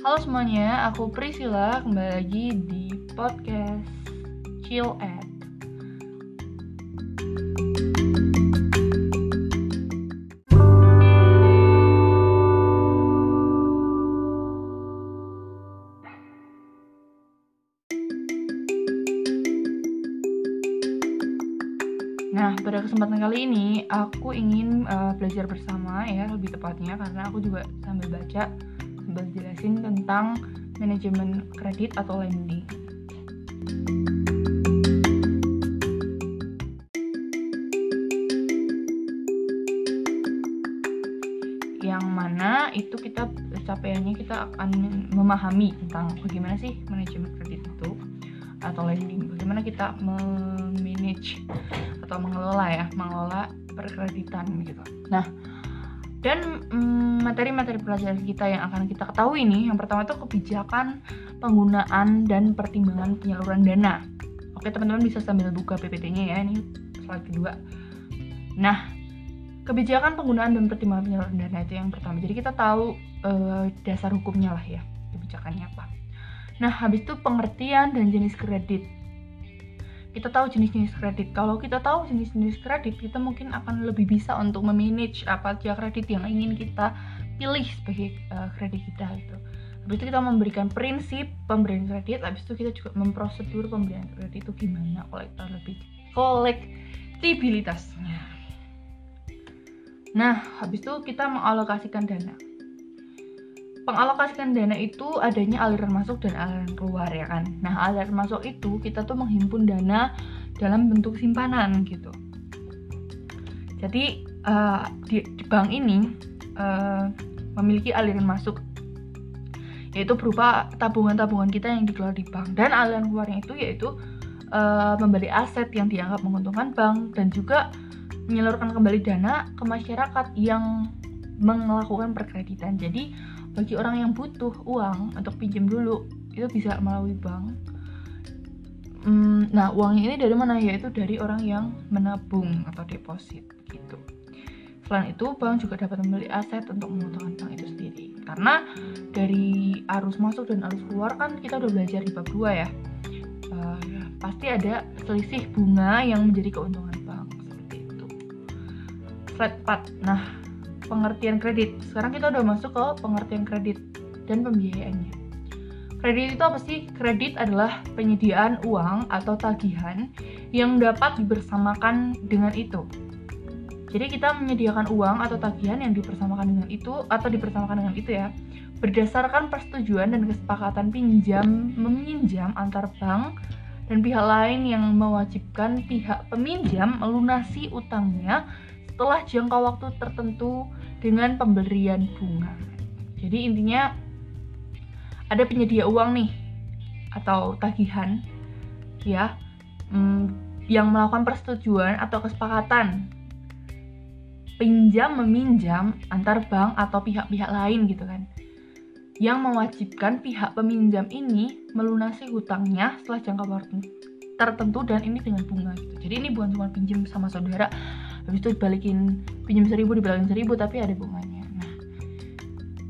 Halo semuanya, aku Priscilla kembali lagi di podcast Chill Ed. Nah, pada kesempatan kali ini aku ingin uh, belajar bersama ya, lebih tepatnya karena aku juga sambil baca jelasin tentang manajemen kredit atau lending. Yang mana itu kita capaiannya kita akan memahami tentang bagaimana sih manajemen kredit itu atau lending, bagaimana kita memanage atau mengelola ya, mengelola perkreditan gitu. Nah, materi-materi pelajaran kita yang akan kita ketahui ini, yang pertama itu kebijakan penggunaan dan pertimbangan penyaluran dana. Oke teman-teman bisa sambil buka PPT-nya ya, ini slide kedua. Nah, kebijakan penggunaan dan pertimbangan penyaluran dana itu yang pertama. Jadi kita tahu uh, dasar hukumnya lah ya, kebijakannya apa. Nah, habis itu pengertian dan jenis kredit kita tahu jenis-jenis kredit. Kalau kita tahu jenis-jenis kredit, kita mungkin akan lebih bisa untuk memanage apa aja kredit yang ingin kita pilih sebagai uh, kredit kita gitu. Habis itu kita memberikan prinsip pemberian kredit, habis itu kita juga memprosedur pemberian kredit itu gimana kolektor lebih kolektibilitasnya. Nah, habis itu kita mengalokasikan dana pengalokasikan dana itu adanya aliran masuk dan aliran keluar ya kan nah aliran masuk itu kita tuh menghimpun dana dalam bentuk simpanan gitu jadi uh, di, di bank ini uh, memiliki aliran masuk yaitu berupa tabungan-tabungan kita yang dikelola di bank. Dan aliran keluarnya itu yaitu uh, membeli aset yang dianggap menguntungkan bank dan juga menyalurkan kembali dana ke masyarakat yang melakukan perkreditan. Jadi bagi orang yang butuh uang untuk pinjam dulu itu bisa melalui bank. Hmm, nah uangnya ini dari mana? Yaitu dari orang yang menabung atau deposit gitu selain itu bank juga dapat membeli aset untuk menguntungkan bank itu sendiri karena dari arus masuk dan arus keluar kan kita udah belajar di bab 2 ya uh, pasti ada selisih bunga yang menjadi keuntungan bank seperti itu slide 4 nah pengertian kredit. Sekarang kita udah masuk ke pengertian kredit dan pembiayaannya. Kredit itu apa sih? Kredit adalah penyediaan uang atau tagihan yang dapat dibersamakan dengan itu. Jadi kita menyediakan uang atau tagihan yang dipersamakan dengan itu atau dipersamakan dengan itu ya berdasarkan persetujuan dan kesepakatan pinjam meminjam antar bank dan pihak lain yang mewajibkan pihak peminjam melunasi utangnya setelah jangka waktu tertentu dengan pemberian bunga. Jadi intinya ada penyedia uang nih atau tagihan ya hmm, yang melakukan persetujuan atau kesepakatan pinjam meminjam antar bank atau pihak-pihak lain gitu kan. Yang mewajibkan pihak peminjam ini melunasi hutangnya setelah jangka waktu tertentu dan ini dengan bunga gitu. Jadi ini bukan cuma pinjam sama saudara, habis itu dibalikin pinjam seribu dibalikin seribu tapi ada bunganya. Nah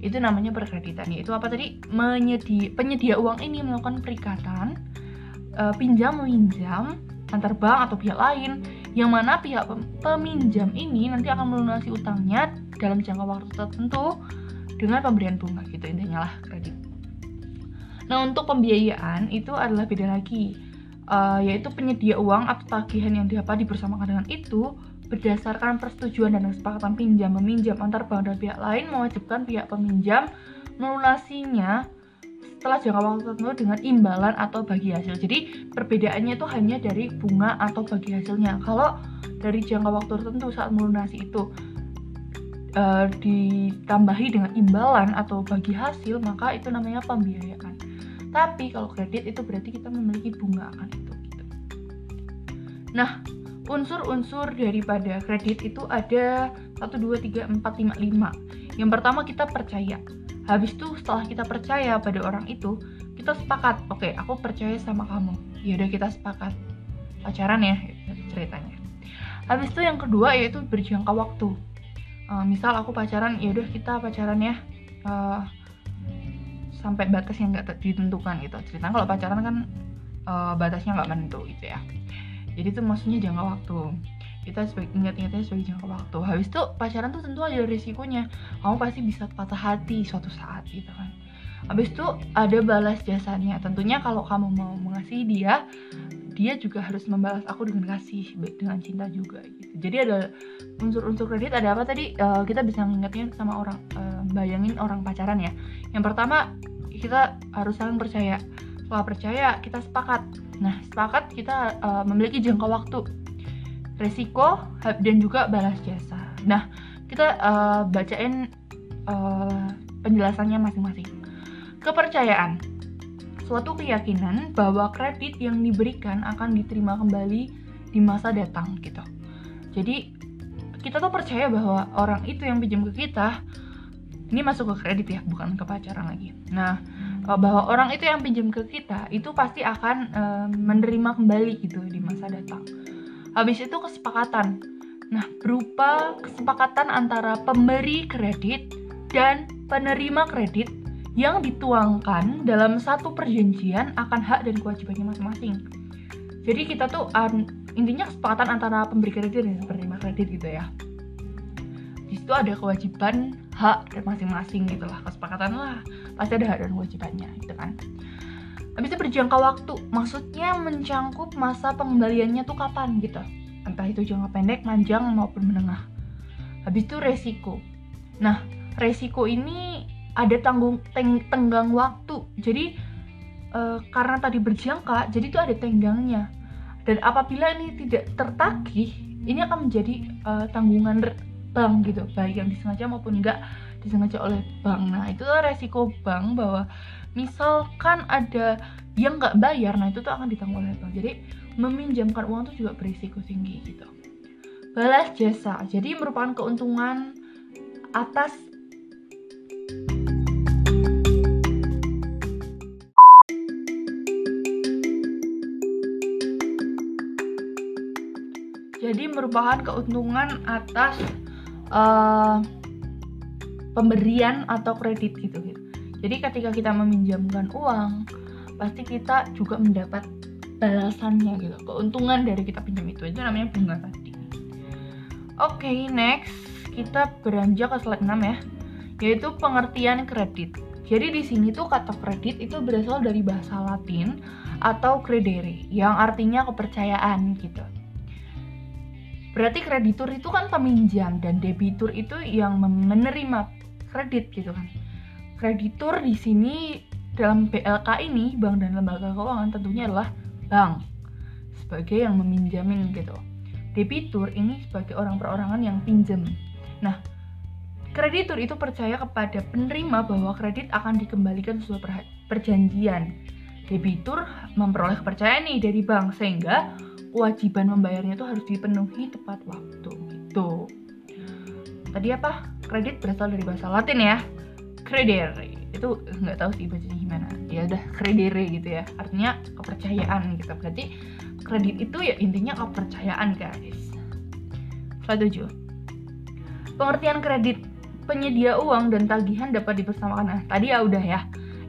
itu namanya perkreditan. Itu apa tadi? Menyedia penyedia uang ini melakukan perikatan uh, pinjam meminjam antar bank atau pihak lain yang mana pihak peminjam ini nanti akan melunasi utangnya dalam jangka waktu tertentu dengan pemberian bunga gitu intinya lah kredit. Nah untuk pembiayaan itu adalah beda lagi, uh, yaitu penyedia uang atau tagihan yang dapat dibersamakan dengan itu berdasarkan persetujuan dan kesepakatan pinjam meminjam antar bank dan pihak lain mewajibkan pihak peminjam melunasinya setelah jangka waktu tertentu dengan imbalan atau bagi hasil. Jadi perbedaannya itu hanya dari bunga atau bagi hasilnya. Kalau dari jangka waktu tertentu saat melunasi itu uh, ditambahi dengan imbalan atau bagi hasil, maka itu namanya pembiayaan. Tapi kalau kredit itu berarti kita memiliki bunga akan itu. Gitu. Nah, unsur-unsur daripada kredit itu ada 1, 2, 3, 4, 5, 5 yang pertama kita percaya habis itu setelah kita percaya pada orang itu kita sepakat oke okay, aku percaya sama kamu. Ya udah kita sepakat. Pacaran ya ceritanya. Habis itu yang kedua yaitu berjangka waktu. Uh, misal aku pacaran ya udah kita pacaran ya uh, sampai batas yang nggak ditentukan gitu. Ceritanya kalau pacaran kan uh, batasnya nggak menentu gitu ya. Jadi itu maksudnya jangka waktu kita sebagai ingat-ingatnya sebagai jangka waktu. Habis itu pacaran tuh tentu ada risikonya. Kamu pasti bisa patah hati suatu saat gitu kan. Habis itu ada balas jasanya. Tentunya kalau kamu mau mengasihi dia dia juga harus membalas aku dengan kasih dengan cinta juga gitu. Jadi ada unsur-unsur kredit ada apa tadi? Uh, kita bisa ngingetin sama orang uh, bayangin orang pacaran ya. Yang pertama kita harus saling percaya. Setelah percaya kita sepakat. Nah sepakat kita uh, memiliki jangka waktu resiko dan juga balas jasa nah kita uh, bacain uh, penjelasannya masing-masing kepercayaan suatu keyakinan bahwa kredit yang diberikan akan diterima kembali di masa datang gitu. Jadi kita tuh percaya bahwa orang itu yang pinjam ke kita ini masuk ke kredit ya, bukan ke pacaran lagi. Nah, eh, bahwa orang itu yang pinjam ke kita itu pasti akan e, menerima kembali gitu di masa datang. Habis itu kesepakatan. Nah, berupa kesepakatan antara pemberi kredit dan penerima kredit yang dituangkan dalam satu perjanjian akan hak dan kewajibannya masing-masing. Jadi kita tuh intinya kesepakatan antara pemberi kredit dan penerima kredit gitu ya. Di situ ada kewajiban hak dan masing-masing gitu lah kesepakatan lah pasti ada hak dan kewajibannya gitu kan. Habis itu berjangka waktu, maksudnya mencangkup masa pengembaliannya tuh kapan gitu. Entah itu jangka pendek, panjang maupun menengah. Habis itu resiko. Nah, resiko ini ada tanggung teng, tenggang waktu jadi uh, karena tadi berjangka jadi itu ada tenggangnya dan apabila ini tidak tertagih ini akan menjadi uh, tanggungan bank gitu baik yang disengaja maupun enggak disengaja oleh bank nah itu resiko bank bahwa misalkan ada yang nggak bayar nah itu tuh akan ditanggung oleh bank jadi meminjamkan uang itu juga berisiko tinggi gitu. Balas jasa jadi merupakan keuntungan atas jadi merupakan keuntungan atas uh, pemberian atau kredit gitu gitu jadi ketika kita meminjamkan uang pasti kita juga mendapat balasannya gitu. Keuntungan dari kita pinjam itu itu namanya bunga tadi. Oke okay, next kita beranjak ke slide 6 ya yaitu pengertian kredit. Jadi di sini tuh kata kredit itu berasal dari bahasa Latin atau credere yang artinya kepercayaan gitu. Berarti kreditur itu kan peminjam dan debitur itu yang menerima kredit gitu kan kreditur di sini dalam BLK ini bank dan lembaga keuangan tentunya adalah bank sebagai yang meminjamin gitu. Debitur ini sebagai orang perorangan yang pinjam. Nah kreditur itu percaya kepada penerima bahwa kredit akan dikembalikan sesuai perjanjian. Debitur memperoleh kepercayaan nih dari bank sehingga kewajiban membayarnya itu harus dipenuhi tepat waktu gitu. Tadi apa? Kredit berasal dari bahasa Latin ya credere itu nggak tahu sih bacanya gimana. Ya udah credere gitu ya. Artinya kepercayaan gitu. Berarti kredit itu ya intinya kepercayaan guys. Slide 7 pengertian kredit penyedia uang dan tagihan dapat dipersamakan. Nah tadi ya udah ya.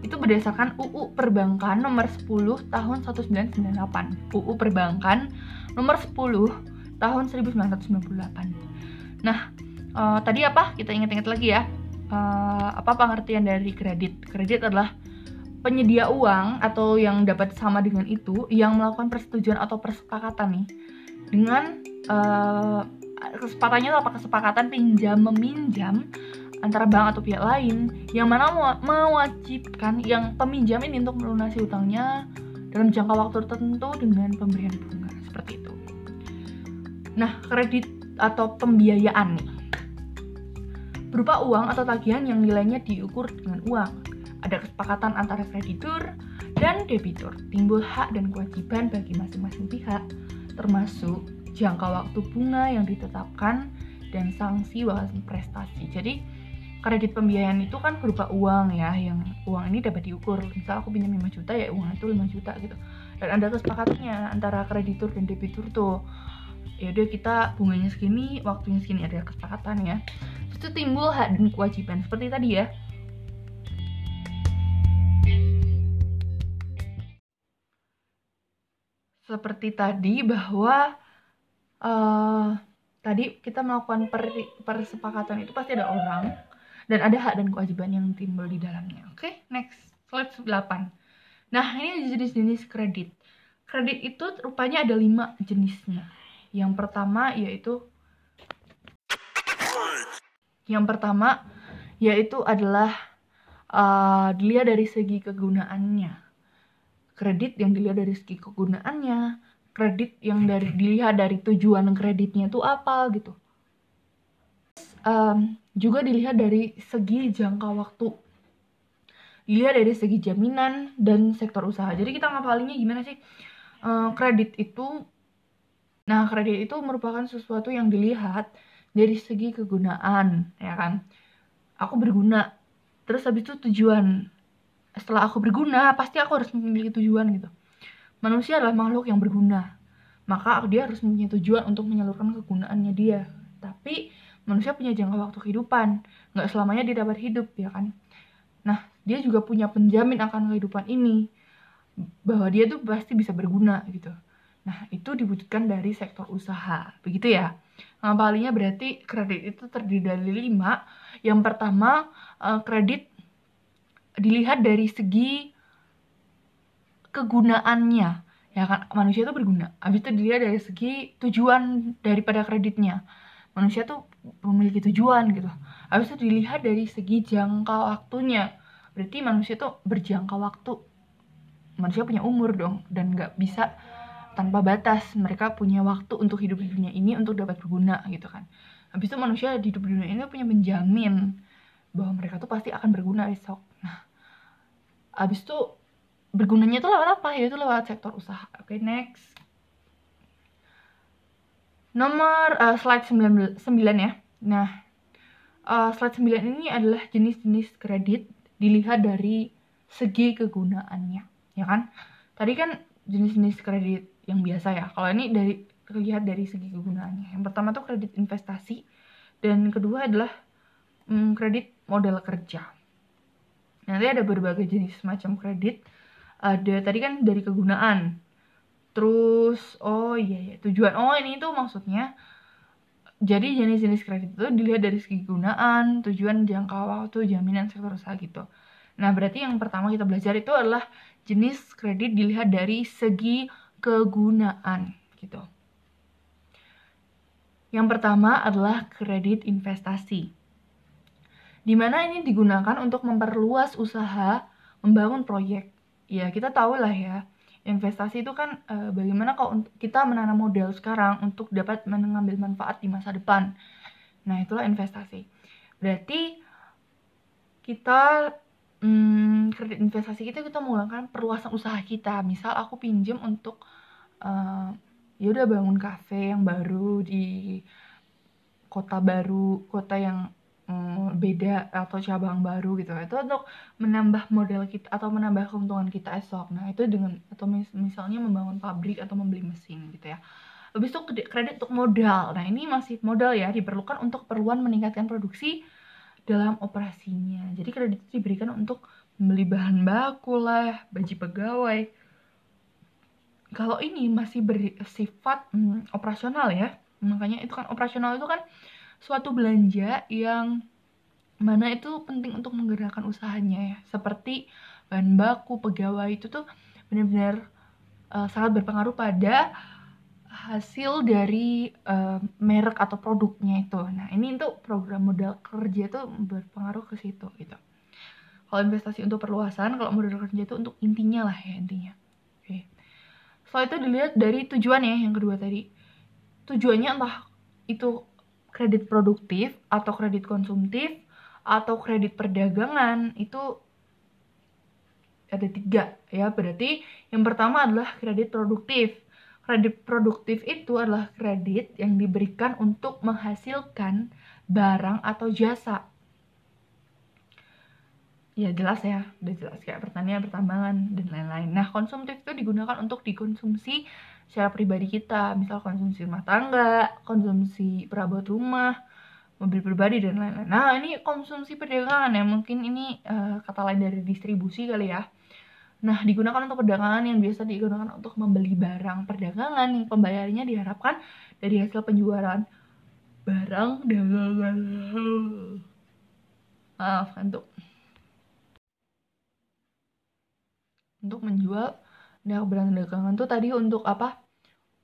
Itu berdasarkan UU Perbankan nomor 10 tahun 1998 UU Perbankan nomor 10 tahun 1998 nah uh, tadi apa? Kita ingat-ingat lagi ya uh, apa pengertian dari kredit? Kredit adalah penyedia uang atau yang dapat sama dengan itu yang melakukan persetujuan atau persepakatan nih. Dengan uh, kesempatannya apa? Kesepakatan pinjam meminjam antara bank atau pihak lain yang mana mewajibkan yang peminjam ini untuk melunasi utangnya dalam jangka waktu tertentu dengan pemberian bunga. Seperti itu. Nah, kredit atau pembiayaan nih berupa uang atau tagihan yang nilainya diukur dengan uang. Ada kesepakatan antara kreditur dan debitur. Timbul hak dan kewajiban bagi masing-masing pihak, termasuk jangka waktu bunga yang ditetapkan dan sanksi walau prestasi. Jadi kredit pembiayaan itu kan berupa uang ya yang uang ini dapat diukur misal aku pinjam 5 juta ya uang itu 5 juta gitu dan ada kesepakatannya antara kreditur dan debitur tuh ya udah kita bunganya segini waktunya segini ada kesepakatan ya itu timbul hak dan kewajiban seperti tadi ya seperti tadi bahwa uh, tadi kita melakukan per, persepakatan itu pasti ada orang dan ada hak dan kewajiban yang timbul di dalamnya. Oke, okay? next slide 8. Nah, ini jenis-jenis kredit. Kredit itu rupanya ada lima jenisnya. Yang pertama yaitu yang pertama yaitu adalah uh, dilihat dari segi kegunaannya. Kredit yang dilihat dari segi kegunaannya, kredit yang dari dilihat dari tujuan kreditnya itu apa gitu. Um, juga dilihat dari segi jangka waktu. Dilihat dari segi jaminan dan sektor usaha. Jadi kita ngapalinnya gimana sih? Uh, kredit itu Nah, kredit itu merupakan sesuatu yang dilihat dari segi kegunaan, ya kan? Aku berguna. Terus habis itu tujuan. Setelah aku berguna, pasti aku harus memiliki tujuan gitu. Manusia adalah makhluk yang berguna. Maka dia harus mempunyai tujuan untuk menyalurkan kegunaannya dia. Tapi manusia punya jangka waktu kehidupan. Nggak selamanya dia dapat hidup, ya kan? Nah, dia juga punya penjamin akan kehidupan ini. Bahwa dia tuh pasti bisa berguna gitu Nah, itu dibutuhkan dari sektor usaha. Begitu ya. Ngapalinya berarti kredit itu terdiri dari lima. Yang pertama, eh, kredit dilihat dari segi kegunaannya. Ya kan, manusia itu berguna. Habis itu dilihat dari segi tujuan daripada kreditnya. Manusia tuh memiliki tujuan gitu. Habis itu dilihat dari segi jangka waktunya. Berarti manusia tuh berjangka waktu. Manusia punya umur dong dan nggak bisa tanpa batas. Mereka punya waktu untuk hidup di dunia ini untuk dapat berguna gitu kan. Habis itu manusia di hidup di dunia ini punya menjamin bahwa mereka tuh pasti akan berguna esok nah habis itu bergunanya itu lewat apa? Ya itu lewat sektor usaha. Oke okay, next. Nomor uh, slide 9, 9 ya. Nah uh, slide 9 ini adalah jenis-jenis kredit dilihat dari segi kegunaannya ya kan? Tadi kan jenis-jenis kredit yang biasa ya. Kalau ini dari terlihat dari segi kegunaannya. Yang pertama tuh kredit investasi dan kedua adalah hmm, kredit modal kerja. Nanti ada berbagai jenis macam kredit. Ada tadi kan dari kegunaan. Terus oh iya ya tujuan. Oh ini tuh maksudnya jadi jenis-jenis kredit itu dilihat dari segi kegunaan tujuan jangka waktu jaminan sektor usaha gitu. Nah berarti yang pertama kita belajar itu adalah jenis kredit dilihat dari segi kegunaan gitu. Yang pertama adalah kredit investasi. Di mana ini digunakan untuk memperluas usaha membangun proyek. Ya, kita tahu lah ya, investasi itu kan e, bagaimana kalau kita menanam modal sekarang untuk dapat mengambil manfaat di masa depan. Nah, itulah investasi. Berarti kita hmm, kredit investasi kita kita menggunakan perluasan usaha kita. Misal aku pinjam untuk uh, ya udah bangun kafe yang baru di kota baru kota yang um, beda atau cabang baru gitu. Itu untuk menambah model kita atau menambah keuntungan kita esok. Nah itu dengan atau mis misalnya membangun pabrik atau membeli mesin gitu ya. Habis itu kredit untuk modal. Nah ini masih modal ya diperlukan untuk keperluan meningkatkan produksi dalam operasinya. Jadi kredit itu diberikan untuk membeli bahan baku lah, baju pegawai. Kalau ini masih bersifat hmm, operasional ya, makanya itu kan operasional itu kan suatu belanja yang mana itu penting untuk menggerakkan usahanya ya. Seperti bahan baku, pegawai itu tuh benar-benar uh, sangat berpengaruh pada hasil dari uh, merek atau produknya itu. Nah, ini untuk program modal kerja itu berpengaruh ke situ gitu. Kalau investasi untuk perluasan, kalau modal kerja itu untuk intinya lah ya intinya. Oke. Okay. Setelah itu dilihat dari tujuan ya yang kedua tadi. Tujuannya entah itu kredit produktif atau kredit konsumtif atau kredit perdagangan itu ada tiga ya berarti yang pertama adalah kredit produktif Kredit produktif itu adalah kredit yang diberikan untuk menghasilkan barang atau jasa. Ya jelas ya, udah jelas kayak pertanian, pertambangan, dan lain-lain. Nah, konsumtif itu digunakan untuk dikonsumsi secara pribadi kita, misal konsumsi rumah tangga, konsumsi perabot rumah, mobil pribadi dan lain-lain. Nah, ini konsumsi perdagangan ya, mungkin ini uh, kata lain dari distribusi kali ya. Nah, digunakan untuk perdagangan yang biasa digunakan untuk membeli barang perdagangan yang pembayarannya diharapkan dari hasil penjualan barang dagangan. Maaf, untuk untuk menjual nah barang dagangan tuh tadi untuk apa?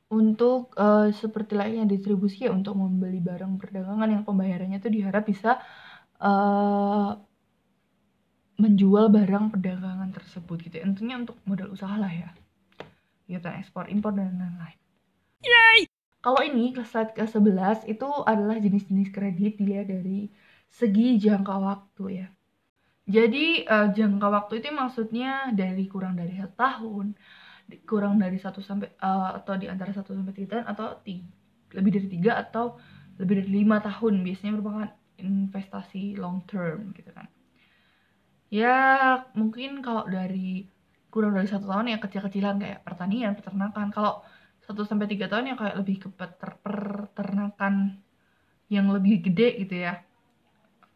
Untuk uh, seperti lainnya distribusi ya untuk membeli barang perdagangan yang pembayarannya tuh diharap bisa uh, menjual barang perdagangan tersebut gitu ya. Tentunya untuk modal usaha lah ya. Gitu, ekspor, impor, dan lain-lain. Yay! Kalau ini, slide ke-11 itu adalah jenis-jenis kredit dilihat dari segi jangka waktu ya. Jadi uh, jangka waktu itu maksudnya dari kurang dari satu tahun, kurang dari satu sampai uh, atau di antara satu sampai tiga tahun atau tiga, lebih dari tiga atau lebih dari lima tahun biasanya merupakan investasi long term gitu kan ya mungkin kalau dari kurang dari satu tahun ya kecil-kecilan kayak pertanian peternakan. Kalau satu sampai tiga tahun ya kayak lebih ke peternakan yang lebih gede gitu ya.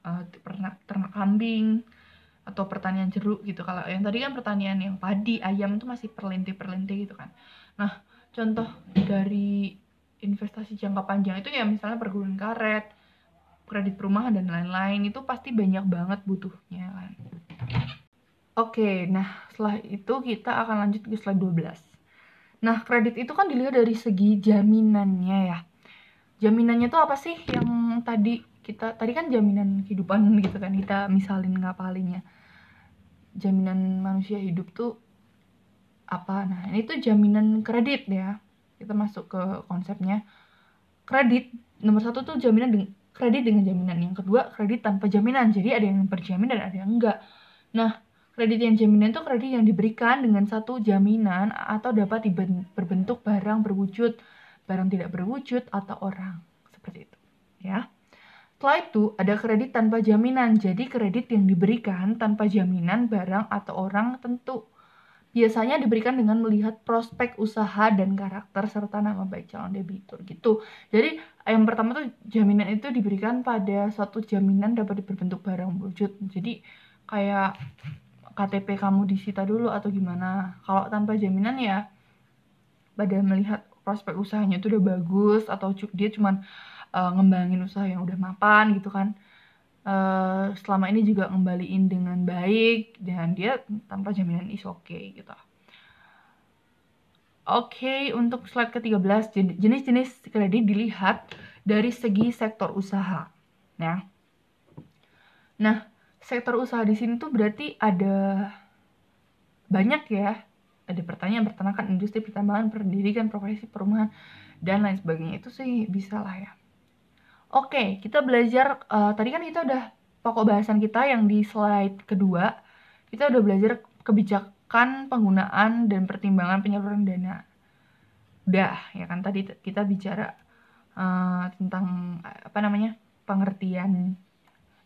Uh, ternak ternak kambing atau pertanian jeruk gitu. Kalau yang tadi kan pertanian yang padi ayam itu masih perlinti perlinti gitu kan. Nah contoh dari investasi jangka panjang itu ya misalnya perguruan karet kredit perumahan dan lain-lain itu pasti banyak banget butuhnya kan. Oke, nah setelah itu kita akan lanjut ke slide 12. Nah, kredit itu kan dilihat dari segi jaminannya ya. Jaminannya tuh apa sih yang tadi kita tadi kan jaminan kehidupan gitu kan kita misalin ngapalinnya. Jaminan manusia hidup tuh apa? Nah, ini tuh jaminan kredit ya. Kita masuk ke konsepnya. Kredit nomor satu tuh jaminan kredit dengan jaminan. Yang kedua, kredit tanpa jaminan. Jadi ada yang berjamin dan ada yang enggak. Nah, kredit yang jaminan itu kredit yang diberikan dengan satu jaminan atau dapat berbentuk barang berwujud, barang tidak berwujud, atau orang. Seperti itu. Ya. Setelah itu, ada kredit tanpa jaminan. Jadi, kredit yang diberikan tanpa jaminan barang atau orang tentu biasanya diberikan dengan melihat prospek usaha dan karakter serta nama baik calon debitur gitu. Jadi yang pertama tuh jaminan itu diberikan pada suatu jaminan dapat berbentuk barang wujud. Jadi kayak KTP kamu disita dulu atau gimana. Kalau tanpa jaminan ya pada melihat prospek usahanya itu udah bagus atau dia cuman uh, ngembangin usaha yang udah mapan gitu kan uh, selama ini juga ngembaliin dengan baik dan dia tanpa jaminan is okay, gitu. Oke, okay, untuk slide ke-13, jenis-jenis kredit dilihat dari segi sektor usaha. Nah, nah sektor usaha di sini tuh berarti ada banyak ya. Ada pertanyaan, peternakan, industri, pertambangan, pendidikan, profesi, perumahan, dan lain sebagainya. Itu sih bisa lah ya. Oke, kita belajar uh, tadi kan kita udah pokok bahasan kita yang di slide kedua. Kita udah belajar kebijakan penggunaan dan pertimbangan penyaluran dana. Udah, ya kan tadi kita bicara uh, tentang apa namanya? pengertian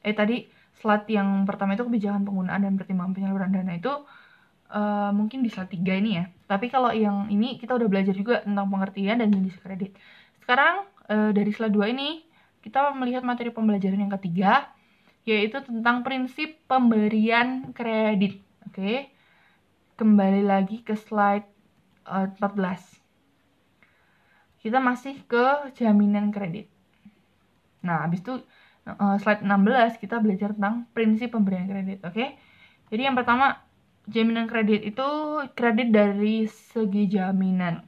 eh tadi slide yang pertama itu kebijakan penggunaan dan pertimbangan penyaluran dana itu uh, mungkin di slide 3 ini ya. Tapi kalau yang ini kita udah belajar juga tentang pengertian dan jenis kredit. Sekarang uh, dari slide 2 ini kita melihat materi pembelajaran yang ketiga, yaitu tentang prinsip pemberian kredit. Oke, kembali lagi ke slide uh, eh, 14. Kita masih ke jaminan kredit. Nah, habis itu uh, slide 16 kita belajar tentang prinsip pemberian kredit. Oke, jadi yang pertama jaminan kredit itu kredit dari segi jaminan.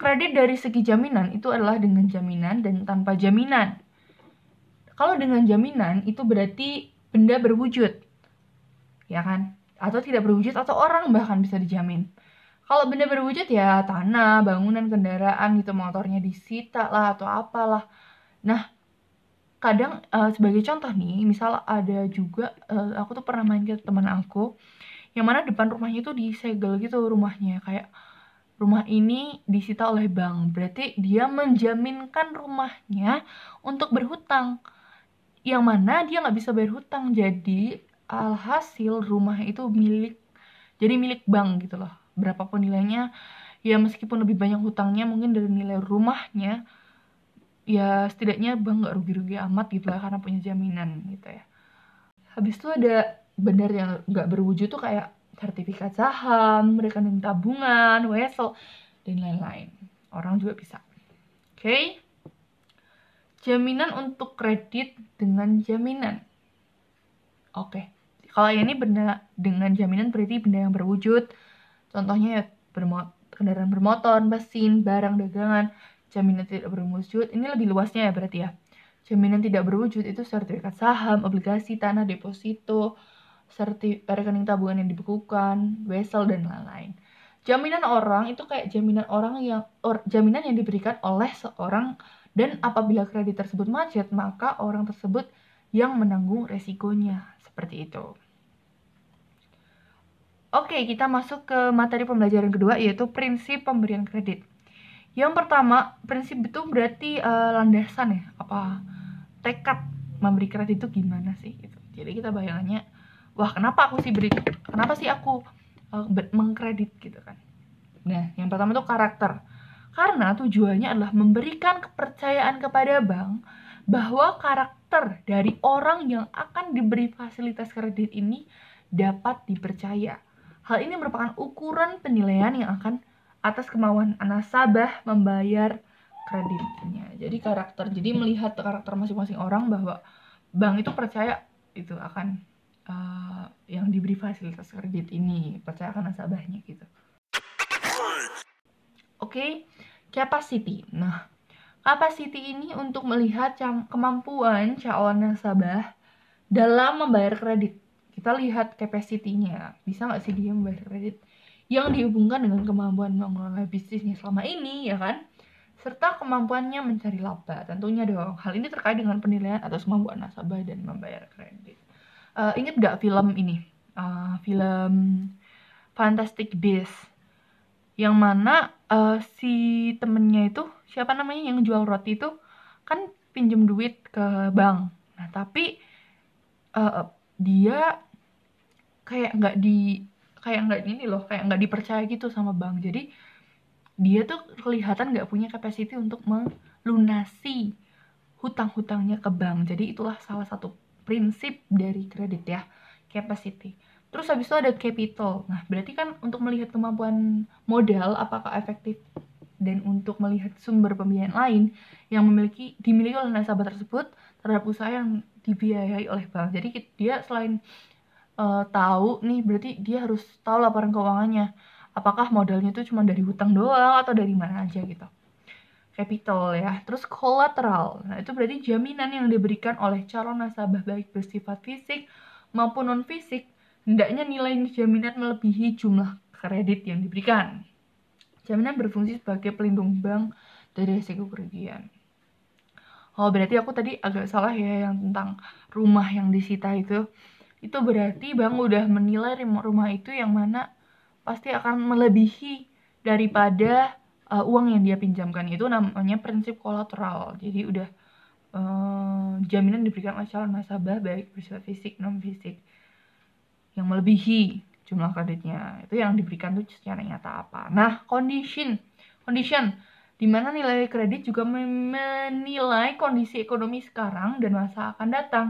Kredit dari segi jaminan itu adalah dengan jaminan dan tanpa jaminan. Kalau dengan jaminan itu berarti benda berwujud. Ya kan? Atau tidak berwujud atau orang bahkan bisa dijamin. Kalau benda berwujud ya tanah, bangunan, kendaraan gitu motornya disita lah atau apalah. Nah, kadang uh, sebagai contoh nih, misal ada juga uh, aku tuh pernah main ke teman aku yang mana depan rumahnya itu disegel gitu rumahnya kayak rumah ini disita oleh bank. Berarti dia menjaminkan rumahnya untuk berhutang. Yang mana dia nggak bisa bayar hutang. Jadi alhasil rumah itu milik, jadi milik bank gitu loh. Berapapun nilainya, ya meskipun lebih banyak hutangnya mungkin dari nilai rumahnya, ya setidaknya bank nggak rugi-rugi amat gitu lah karena punya jaminan gitu ya. Habis itu ada benar yang nggak berwujud tuh kayak sertifikat saham, rekening tabungan, wesel, dan lain-lain. Orang juga bisa. Oke. Okay? Jaminan untuk kredit dengan jaminan. Oke. Okay. Kalau ini benda dengan jaminan berarti benda yang berwujud. Contohnya ya bermo kendaraan bermotor, mesin, barang dagangan. Jaminan tidak berwujud. Ini lebih luasnya ya berarti ya. Jaminan tidak berwujud itu sertifikat saham, obligasi, tanah, deposito, sertif rekening tabungan yang dibekukan, wesel dan lain-lain. Jaminan orang itu kayak jaminan orang yang or, jaminan yang diberikan oleh seorang dan apabila kredit tersebut macet, maka orang tersebut yang menanggung resikonya. Seperti itu. Oke, kita masuk ke materi pembelajaran kedua yaitu prinsip pemberian kredit. Yang pertama, prinsip itu berarti uh, landasan ya, apa tekad memberi kredit itu gimana sih gitu. Jadi kita bayangannya, wah kenapa aku sih beri, kenapa sih aku uh, mengkredit gitu kan. Nah, yang pertama itu karakter. Karena tujuannya adalah memberikan kepercayaan kepada bank bahwa karakter dari orang yang akan diberi fasilitas kredit ini dapat dipercaya. Hal ini merupakan ukuran penilaian yang akan atas kemauan nasabah membayar kreditnya. Jadi karakter, jadi melihat karakter masing-masing orang bahwa bank itu percaya itu akan uh, yang diberi fasilitas kredit ini, percaya akan nasabahnya gitu. Oke, okay? capacity. Nah, capacity ini untuk melihat kemampuan calon nasabah dalam membayar kredit. Kita lihat capacity-nya. Bisa nggak sih dia membayar kredit? Yang dihubungkan dengan kemampuan mengelola bisnisnya selama ini, ya kan? Serta kemampuannya mencari laba. Tentunya dong. Hal ini terkait dengan penilaian atas kemampuan nasabah dan membayar kredit. Uh, ingat nggak film ini? Uh, film Fantastic Beasts yang mana uh, si temennya itu siapa namanya yang jual roti itu kan pinjem duit ke bank nah tapi uh, dia kayak nggak di kayak nggak ini loh kayak nggak dipercaya gitu sama bank jadi dia tuh kelihatan nggak punya capacity untuk melunasi hutang-hutangnya ke bank jadi itulah salah satu prinsip dari kredit ya capacity Terus habis itu ada capital. Nah, berarti kan untuk melihat kemampuan modal apakah efektif dan untuk melihat sumber pembiayaan lain yang memiliki dimiliki oleh nasabah tersebut terhadap usaha yang dibiayai oleh bank. Jadi dia selain uh, tahu nih berarti dia harus tahu laporan keuangannya. Apakah modalnya itu cuma dari hutang doang atau dari mana aja gitu. Capital ya. Terus collateral. Nah, itu berarti jaminan yang diberikan oleh calon nasabah baik bersifat fisik maupun non fisik hendaknya nilai jaminan melebihi jumlah kredit yang diberikan. Jaminan berfungsi sebagai pelindung bank dari risiko kerugian. Oh, berarti aku tadi agak salah ya yang tentang rumah yang disita itu. Itu berarti bank udah menilai rumah itu yang mana pasti akan melebihi daripada uh, uang yang dia pinjamkan. Itu namanya prinsip kolateral. Jadi udah uh, jaminan diberikan oleh calon nasabah baik bersifat fisik non fisik yang melebihi jumlah kreditnya itu yang diberikan tuh secara nyata apa nah condition condition di mana nilai kredit juga menilai kondisi ekonomi sekarang dan masa akan datang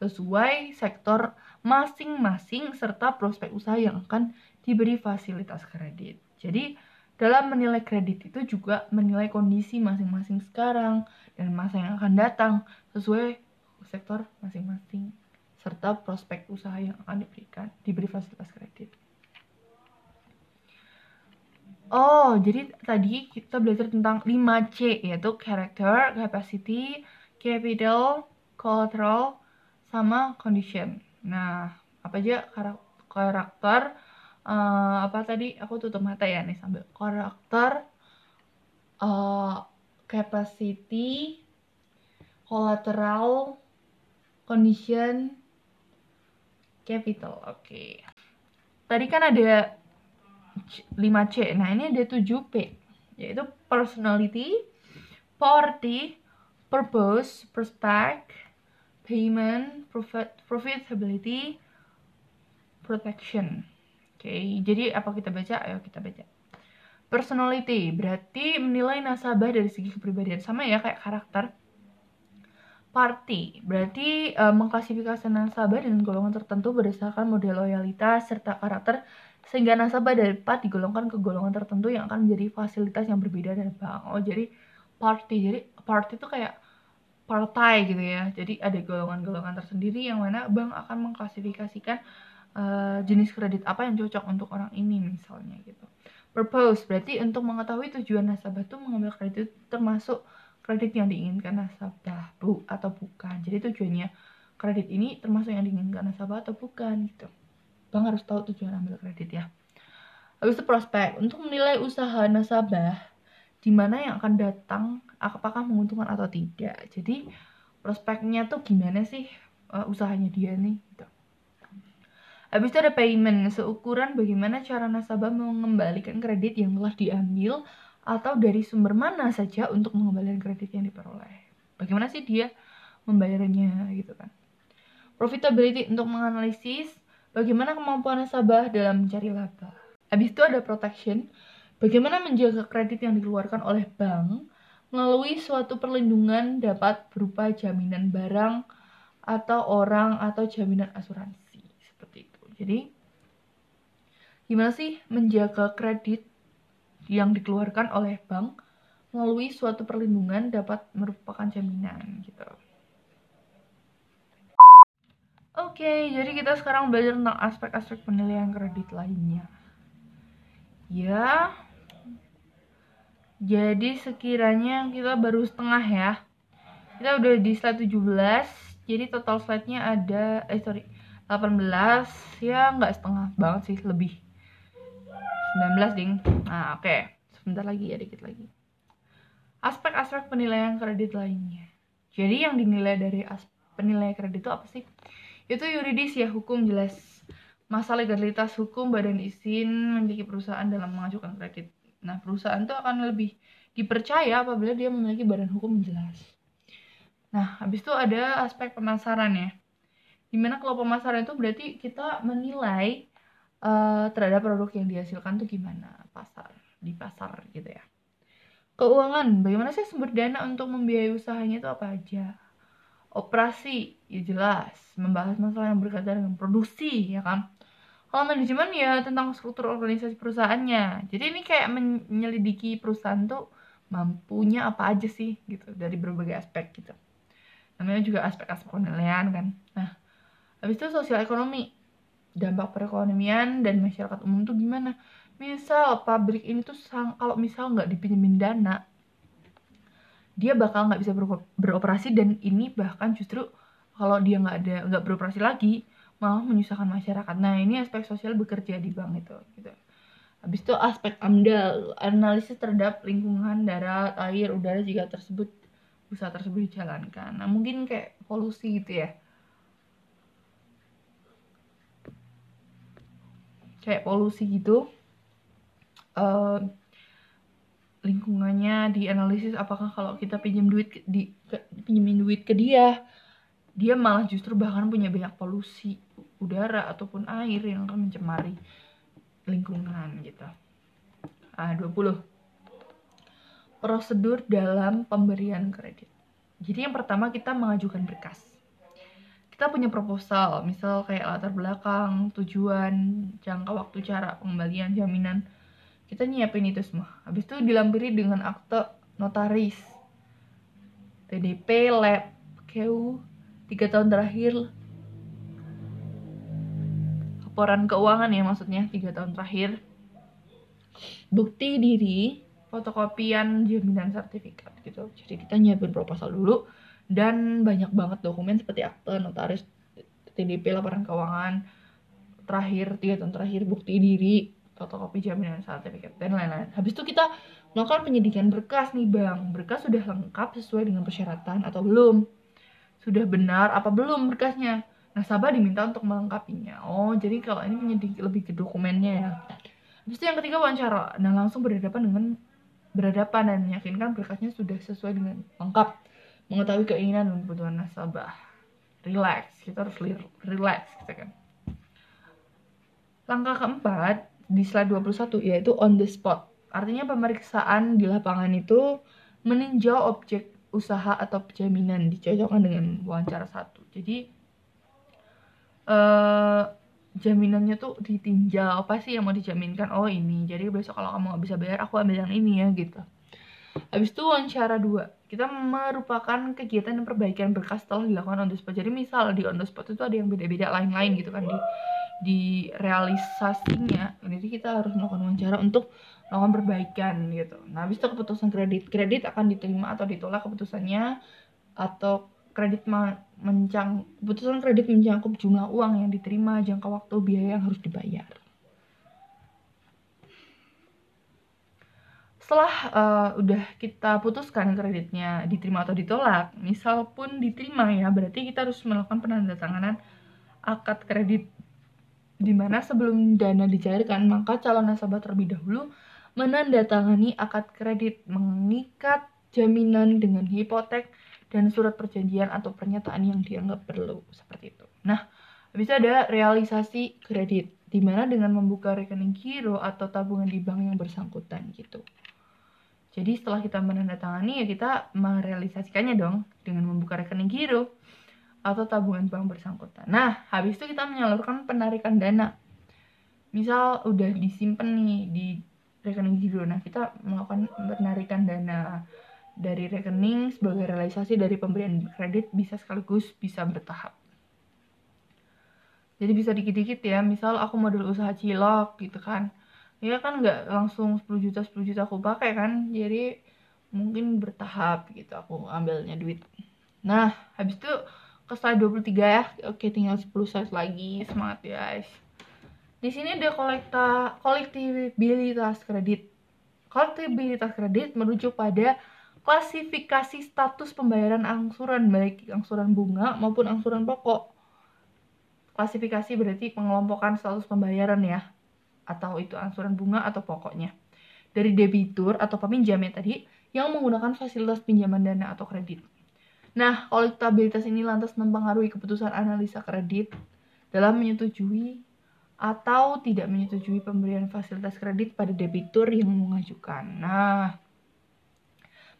sesuai sektor masing-masing serta prospek usaha yang akan diberi fasilitas kredit. Jadi, dalam menilai kredit itu juga menilai kondisi masing-masing sekarang dan masa yang akan datang sesuai sektor masing-masing serta prospek usaha yang akan diberikan diberi fasilitas kredit. Oh, jadi tadi kita belajar tentang 5C yaitu character, capacity, capital, collateral, sama condition. Nah, apa aja karakter uh, apa tadi aku tutup mata ya nih sambil karakter uh, capacity collateral condition capital. Oke. Okay. Tadi kan ada 5C. Nah, ini ada 7P. Yaitu personality, party, purpose, prospect, payment, profit, profitability, protection. Oke, okay, jadi apa kita baca? Ayo kita baca. Personality berarti menilai nasabah dari segi kepribadian sama ya kayak karakter. Party berarti uh, mengklasifikasi nasabah dengan golongan tertentu berdasarkan model loyalitas serta karakter sehingga nasabah dapat digolongkan ke golongan tertentu yang akan menjadi fasilitas yang berbeda dari bank. Oh, jadi party. Jadi party itu kayak partai gitu ya. Jadi ada golongan-golongan tersendiri yang mana bank akan mengklasifikasikan uh, jenis kredit apa yang cocok untuk orang ini misalnya gitu. Purpose berarti untuk mengetahui tujuan nasabah itu mengambil kredit termasuk kredit yang diinginkan nasabah bu atau bukan jadi tujuannya kredit ini termasuk yang diinginkan nasabah atau bukan gitu bang harus tahu tujuan ambil kredit ya habis itu prospek untuk menilai usaha nasabah di mana yang akan datang apakah menguntungkan atau tidak jadi prospeknya tuh gimana sih uh, usahanya dia nih gitu Habis itu ada payment, seukuran bagaimana cara nasabah mengembalikan kredit yang telah diambil atau dari sumber mana saja untuk mengembalikan kredit yang diperoleh. Bagaimana sih dia membayarnya gitu kan. Profitability untuk menganalisis bagaimana kemampuan nasabah dalam mencari laba. Habis itu ada protection, bagaimana menjaga kredit yang dikeluarkan oleh bank melalui suatu perlindungan dapat berupa jaminan barang atau orang atau jaminan asuransi seperti itu. Jadi gimana sih menjaga kredit yang dikeluarkan oleh bank melalui suatu perlindungan dapat merupakan jaminan gitu. Oke, jadi kita sekarang belajar tentang aspek-aspek penilaian kredit lainnya. Ya, jadi sekiranya kita baru setengah ya. Kita udah di slide 17, jadi total slide-nya ada, eh sorry, 18, ya nggak setengah banget sih, lebih. 19 ding. Nah oke. Okay. sebentar lagi ya dikit lagi. Aspek-aspek penilaian kredit lainnya. Jadi yang dinilai dari penilaian kredit itu apa sih? Itu yuridis ya hukum jelas. Masa legalitas hukum badan izin memiliki perusahaan dalam mengajukan kredit nah perusahaan itu akan lebih dipercaya apabila dia memiliki badan hukum jelas. Nah habis itu ada aspek pemasaran ya. Di mana kalau pemasaran itu berarti kita menilai uh, terhadap produk yang dihasilkan tuh gimana pasar di pasar gitu ya. Keuangan bagaimana sih sumber dana untuk membiayai usahanya itu apa aja? Operasi ya jelas. Membahas masalah yang berkaitan dengan produksi ya kan kalau manajemen ya tentang struktur organisasi perusahaannya. Jadi ini kayak menyelidiki perusahaan tuh mampunya apa aja sih gitu dari berbagai aspek gitu. Namanya juga aspek-aspek penilaian kan. Nah habis itu sosial ekonomi. Dampak perekonomian dan masyarakat umum tuh gimana? Misal pabrik ini tuh sang, kalau misal nggak dipinjemin dana dia bakal nggak bisa beroperasi dan ini bahkan justru kalau dia nggak ada nggak beroperasi lagi malah menyusahkan masyarakat. Nah ini aspek sosial bekerja di bank itu gitu. Habis itu aspek amdal analisis terhadap lingkungan darat air udara jika tersebut usaha tersebut dijalankan. Nah mungkin kayak polusi gitu ya. Kayak polusi gitu uh, lingkungannya dianalisis apakah kalau kita pinjam duit di pinjemin duit ke dia dia malah justru bahkan punya banyak polusi udara ataupun air yang akan mencemari lingkungan gitu. Ah, 20. Prosedur dalam pemberian kredit. Jadi yang pertama kita mengajukan berkas kita punya proposal misal kayak latar belakang tujuan jangka waktu cara pengembalian jaminan kita nyiapin itu semua habis itu dilampiri dengan akte notaris TDP lab KU tiga tahun terakhir. Laporan keuangan ya maksudnya. Tiga tahun terakhir. Bukti diri fotokopian jaminan sertifikat gitu. Jadi kita nyiapin proposal dulu. Dan banyak banget dokumen seperti akte notaris TDP laporan keuangan. Terakhir tiga tahun terakhir bukti diri fotokopi jaminan sertifikat dan lain-lain. Habis itu kita melakukan penyidikan berkas nih bang. Berkas sudah lengkap sesuai dengan persyaratan atau belum sudah benar apa belum berkasnya nasabah diminta untuk melengkapinya. Oh jadi kalau ini lebih ke dokumennya ya. Itu yang ketiga wawancara. Nah langsung berhadapan dengan berhadapan dan meyakinkan berkasnya sudah sesuai dengan lengkap. Mengetahui keinginan dan kebutuhan nasabah. Relax kita harus relax gitu kan. Langkah keempat di slide 21 yaitu on the spot. Artinya pemeriksaan di lapangan itu meninjau objek usaha atau jaminan dicocokkan dengan wawancara satu. Jadi uh, jaminannya tuh ditinjau. Apa sih yang mau dijaminkan? Oh ini. Jadi besok kalau kamu nggak bisa bayar aku ambil yang ini ya gitu. Habis itu wawancara dua. Kita merupakan kegiatan perbaikan berkas setelah dilakukan on the spot. Jadi misal di on the spot itu ada yang beda-beda lain-lain gitu kan di di realisasinya jadi kita harus melakukan wawancara untuk melakukan perbaikan gitu. Nah habis itu keputusan kredit. Kredit akan diterima atau ditolak keputusannya atau kredit mencang keputusan kredit mencangkup jumlah uang yang diterima, jangka waktu, biaya yang harus dibayar. Setelah uh, udah kita putuskan kreditnya diterima atau ditolak, misal pun diterima ya, berarti kita harus melakukan penandatanganan akad kredit di mana sebelum dana dicairkan, maka calon nasabah terlebih dahulu menandatangani akad kredit mengikat jaminan dengan hipotek dan surat perjanjian atau pernyataan yang dianggap perlu seperti itu. Nah, bisa ada realisasi kredit di mana dengan membuka rekening giro atau tabungan di bank yang bersangkutan gitu. Jadi setelah kita menandatangani ya kita merealisasikannya dong dengan membuka rekening giro atau tabungan bank bersangkutan. Nah, habis itu kita menyalurkan penarikan dana. Misal udah disimpan nih di rekening giro. Nah, kita melakukan penarikan dana dari rekening sebagai realisasi dari pemberian kredit bisa sekaligus bisa bertahap. Jadi bisa dikit-dikit ya, misal aku modal usaha cilok gitu kan. Ya kan nggak langsung 10 juta 10 juta aku pakai kan. Jadi mungkin bertahap gitu aku ambilnya duit. Nah, habis itu ke slide 23 ya. Oke, tinggal 10 slide lagi. Semangat guys. Di sini ada kolekta kolektibilitas kredit. Kolektibilitas kredit merujuk pada klasifikasi status pembayaran angsuran baik angsuran bunga maupun angsuran pokok. Klasifikasi berarti pengelompokan status pembayaran ya atau itu angsuran bunga atau pokoknya. Dari debitur atau peminjam ya tadi yang menggunakan fasilitas pinjaman dana atau kredit. Nah, kolektabilitas ini lantas mempengaruhi keputusan analisa kredit dalam menyetujui atau tidak menyetujui pemberian fasilitas kredit pada debitur yang mengajukan. Nah,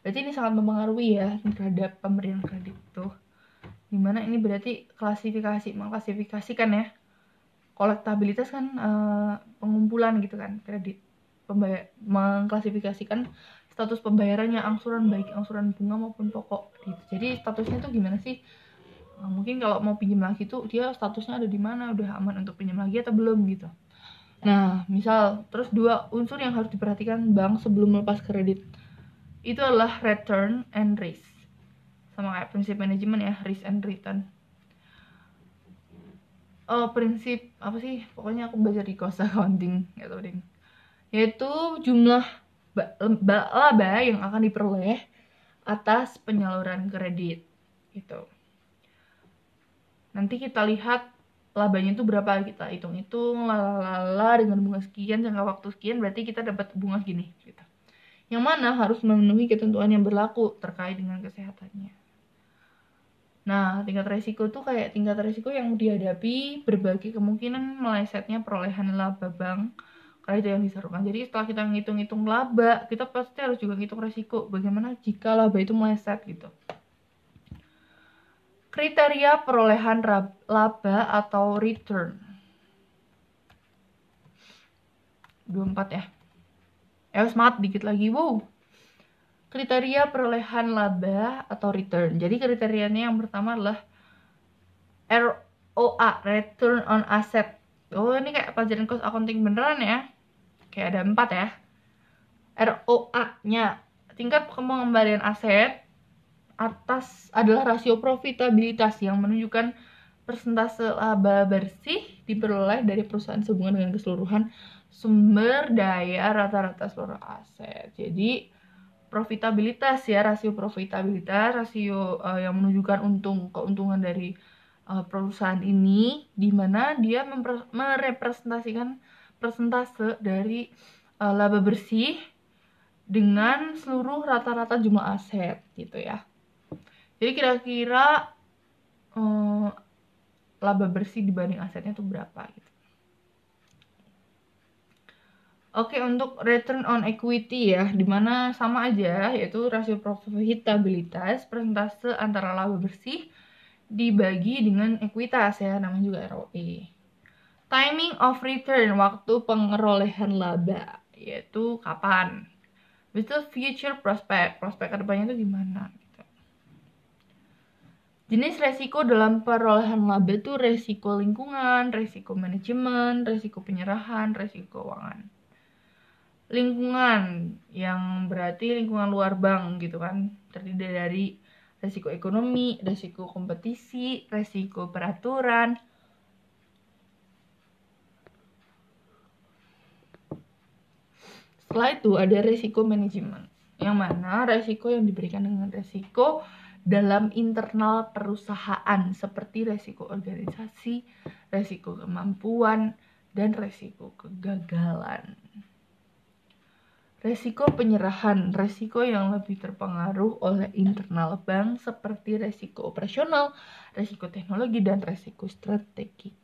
berarti ini sangat mempengaruhi ya terhadap pemberian kredit tuh di mana ini berarti klasifikasi mengklasifikasikan ya kolektabilitas kan e, pengumpulan gitu kan kredit pembayar mengklasifikasikan status pembayarannya angsuran baik angsuran bunga maupun pokok gitu. Jadi statusnya tuh gimana sih? Nah, mungkin kalau mau pinjam lagi tuh dia statusnya ada di mana? Udah aman untuk pinjam lagi atau belum gitu. Nah misal terus dua unsur yang harus diperhatikan bank sebelum melepas kredit. Itu adalah return and risk. Sama kayak prinsip manajemen ya risk and return. Oh prinsip apa sih? Pokoknya aku belajar di cost accounting gitu ding. Yaitu jumlah laba yang akan diperoleh atas penyaluran kredit gitu nanti kita lihat labanya itu berapa kita hitung-hitung lalala dengan bunga sekian jangka waktu sekian berarti kita dapat bunga gini gitu yang mana harus memenuhi ketentuan yang berlaku terkait dengan kesehatannya. Nah, tingkat resiko tuh kayak tingkat resiko yang dihadapi berbagai kemungkinan melesetnya perolehan laba bank itu yang diserukan. Jadi setelah kita ngitung-ngitung laba, kita pasti harus juga ngitung resiko. Bagaimana jika laba itu meleset gitu. Kriteria perolehan laba atau return. 24 ya eh smart dikit lagi wow kriteria perolehan laba atau return jadi kriterianya yang pertama adalah ROA return on asset oh ini kayak pelajaran cost accounting beneran ya kayak ada empat ya ROA nya tingkat pengembalian aset atas adalah rasio profitabilitas yang menunjukkan persentase laba bersih diperoleh dari perusahaan sehubungan dengan keseluruhan sumber daya rata-rata seluruh aset. Jadi profitabilitas ya rasio profitabilitas rasio uh, yang menunjukkan untung keuntungan dari uh, perusahaan ini di mana dia merepresentasikan persentase dari uh, laba bersih dengan seluruh rata-rata jumlah aset gitu ya. Jadi kira-kira uh, laba bersih dibanding asetnya itu berapa gitu. Oke, untuk return on equity ya, di mana sama aja, yaitu rasio profitabilitas, persentase antara laba bersih dibagi dengan ekuitas ya, namanya juga ROE. Timing of return, waktu pengerolehan laba, yaitu kapan. Itu future prospect, prospek ke depannya itu gimana. Gitu. Jenis resiko dalam perolehan laba itu resiko lingkungan, resiko manajemen, resiko penyerahan, resiko keuangan lingkungan yang berarti lingkungan luar bank gitu kan terdiri dari resiko ekonomi, resiko kompetisi, resiko peraturan. Setelah itu ada resiko manajemen, yang mana resiko yang diberikan dengan resiko dalam internal perusahaan seperti resiko organisasi, resiko kemampuan, dan resiko kegagalan. Resiko penyerahan, resiko yang lebih terpengaruh oleh internal bank seperti resiko operasional, resiko teknologi, dan resiko strategi.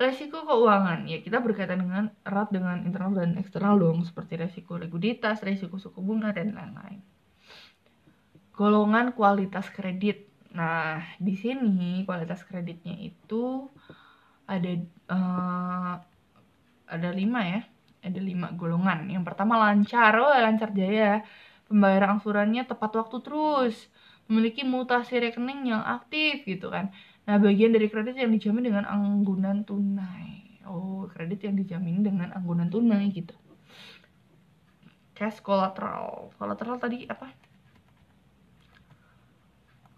Resiko keuangan, ya kita berkaitan dengan erat dengan internal dan eksternal dong, seperti resiko likuiditas, resiko suku bunga, dan lain-lain. Golongan kualitas kredit. Nah, di sini kualitas kreditnya itu ada uh, ada lima ya ada lima golongan. Yang pertama lancar oh lancar jaya. Pembayaran angsurannya tepat waktu terus. Memiliki mutasi rekening yang aktif gitu kan nah bagian dari kredit yang dijamin dengan anggunan tunai. Oh kredit yang dijamin dengan anggunan tunai gitu. Cash collateral. Collateral tadi apa?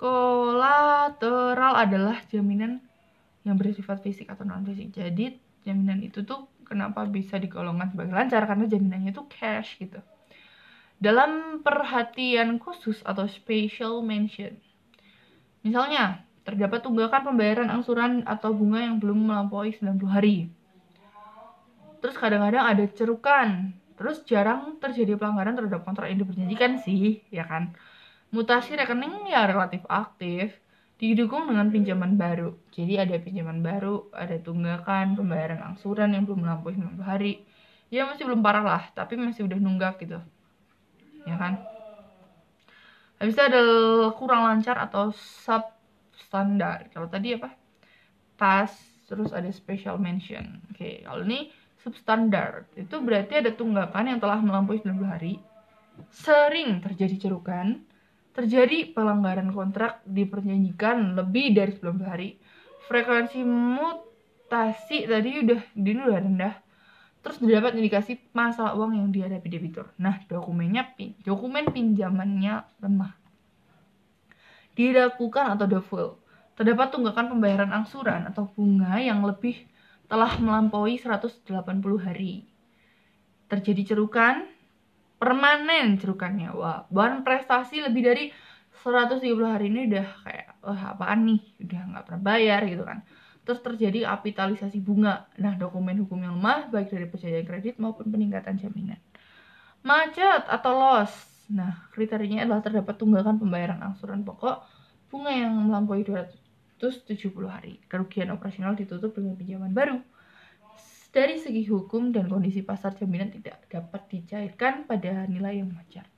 Kolateral adalah jaminan yang bersifat fisik atau non fisik jadi jaminan itu tuh kenapa bisa digolongkan sebagai lancar? Karena jaminannya itu cash gitu. Dalam perhatian khusus atau special mention misalnya terdapat tunggakan pembayaran angsuran atau bunga yang belum melampaui 90 hari terus kadang-kadang ada cerukan terus jarang terjadi pelanggaran terhadap kontrak yang diperjanjikan sih ya kan mutasi rekening ya relatif aktif didukung dengan pinjaman baru. Jadi ada pinjaman baru, ada tunggakan, pembayaran angsuran yang belum melampaui 90 hari. Ya masih belum parah lah, tapi masih udah nunggak gitu. Ya kan? Habis itu ada kurang lancar atau substandard. Kalau tadi apa? Pas, terus ada special mention. Oke, kalau ini substandard. Itu berarti ada tunggakan yang telah melampaui 90 hari. Sering terjadi cerukan, terjadi pelanggaran kontrak diperjanjikan lebih dari 90 hari frekuensi mutasi tadi udah ini udah rendah terus terdapat indikasi masalah uang yang dihadapi debitur nah dokumennya pin dokumen pinjamannya lemah dilakukan atau default terdapat tunggakan pembayaran angsuran atau bunga yang lebih telah melampaui 180 hari. Terjadi cerukan permanen cerukannya. Wah bahan prestasi lebih dari 130 hari ini udah kayak wah apaan nih? Udah nggak pernah bayar gitu kan. Terus terjadi kapitalisasi bunga. Nah dokumen hukum yang lemah baik dari perjanjian kredit maupun peningkatan jaminan. Macet atau loss nah kriterianya adalah terdapat tunggakan pembayaran angsuran pokok bunga yang melampaui 270 hari kerugian operasional ditutup dengan pinjaman baru dari segi hukum dan kondisi pasar jaminan tidak dapat dicairkan pada nilai yang wajar.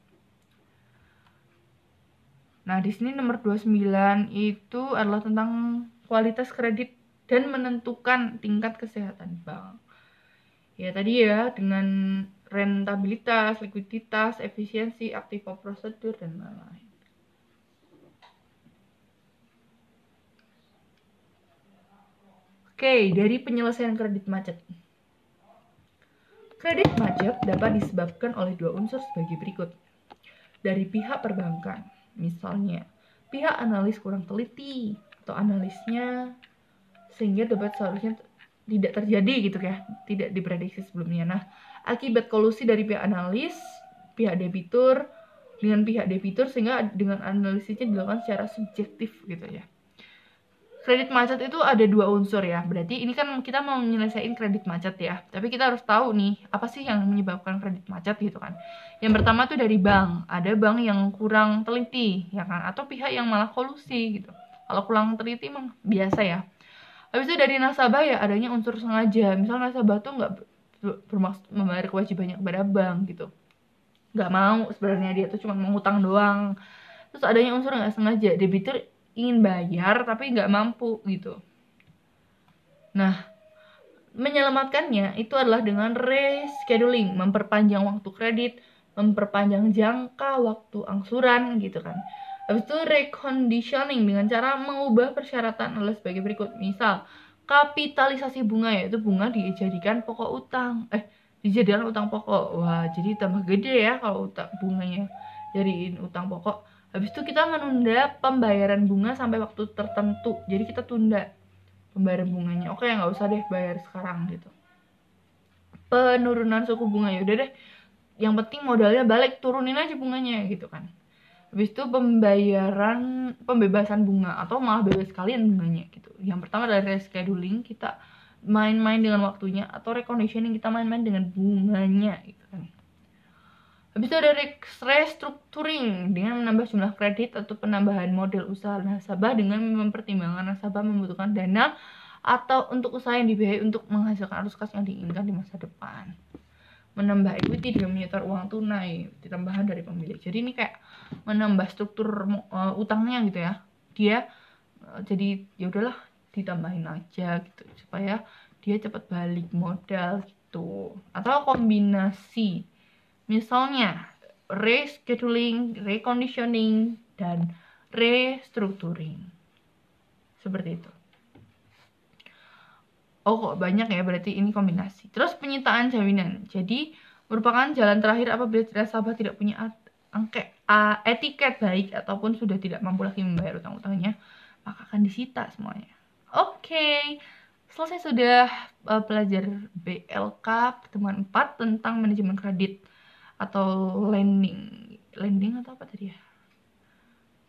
Nah, di sini nomor 29 itu adalah tentang kualitas kredit dan menentukan tingkat kesehatan bank. Ya, tadi ya dengan rentabilitas, likuiditas, efisiensi, aktiva prosedur dan lain-lain. Oke, dari penyelesaian kredit macet. Kredit macet dapat disebabkan oleh dua unsur sebagai berikut. Dari pihak perbankan, misalnya pihak analis kurang teliti atau analisnya sehingga dapat seharusnya tidak terjadi gitu ya, tidak diprediksi sebelumnya. Nah, akibat kolusi dari pihak analis, pihak debitur dengan pihak debitur sehingga dengan analisisnya dilakukan secara subjektif gitu ya kredit macet itu ada dua unsur ya. Berarti ini kan kita mau menyelesaikan kredit macet ya. Tapi kita harus tahu nih, apa sih yang menyebabkan kredit macet gitu kan. Yang pertama tuh dari bank. Ada bank yang kurang teliti ya kan atau pihak yang malah kolusi gitu. Kalau kurang teliti emang biasa ya. habis itu dari nasabah ya adanya unsur sengaja misal nasabah tuh nggak bermaksud membayar kewajibannya kepada bank gitu. Nggak mau sebenarnya dia tuh cuma mengutang doang. Terus adanya unsur nggak sengaja debitur ingin bayar tapi nggak mampu gitu. Nah menyelamatkannya itu adalah dengan rescheduling memperpanjang waktu kredit memperpanjang jangka waktu angsuran gitu kan. Habis itu reconditioning dengan cara mengubah persyaratan adalah sebagai berikut. Misal, kapitalisasi bunga yaitu bunga dijadikan pokok utang. Eh, dijadikan utang pokok. Wah, jadi tambah gede ya kalau utang bunganya jadiin utang pokok. Habis itu kita menunda pembayaran bunga sampai waktu tertentu. Jadi kita tunda pembayaran bunganya. Oke, nggak usah deh bayar sekarang gitu. Penurunan suku bunga ya udah deh. Yang penting modalnya balik, turunin aja bunganya gitu kan habis itu pembayaran pembebasan bunga atau malah bebas sekalian bunganya gitu. Yang pertama adalah rescheduling kita main-main dengan waktunya atau reconditioning kita main-main dengan bunganya gitu kan. Habis itu ada restructuring dengan menambah jumlah kredit atau penambahan model usaha nasabah dengan mempertimbangkan nasabah membutuhkan dana atau untuk usaha yang dibiayai untuk menghasilkan arus kas yang diinginkan di masa depan menambah equity dengan menyetor uang tunai tambahan dari pemilik. Jadi ini kayak menambah struktur uh, utangnya gitu ya. Dia uh, jadi ya udahlah ditambahin aja gitu supaya dia cepat balik modal gitu. Atau kombinasi. Misalnya rescheduling, reconditioning dan restructuring. Seperti itu oh kok banyak ya? Berarti ini kombinasi. Terus penyitaan jaminan. Jadi merupakan jalan terakhir apabila nasabah tidak punya angke etiket baik ataupun sudah tidak mampu lagi membayar utang-utangnya maka akan disita semuanya. Oke. Okay. selesai sudah uh, belajar BLK pertemuan 4 tentang manajemen kredit atau lending. Lending atau apa tadi ya?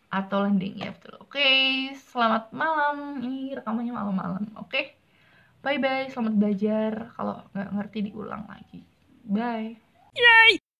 Atau lending ya betul. Oke okay. selamat malam. Ini rekamannya malam-malam. Oke. okay? Bye bye, selamat belajar. Kalau nggak ngerti diulang lagi. Bye. Yay!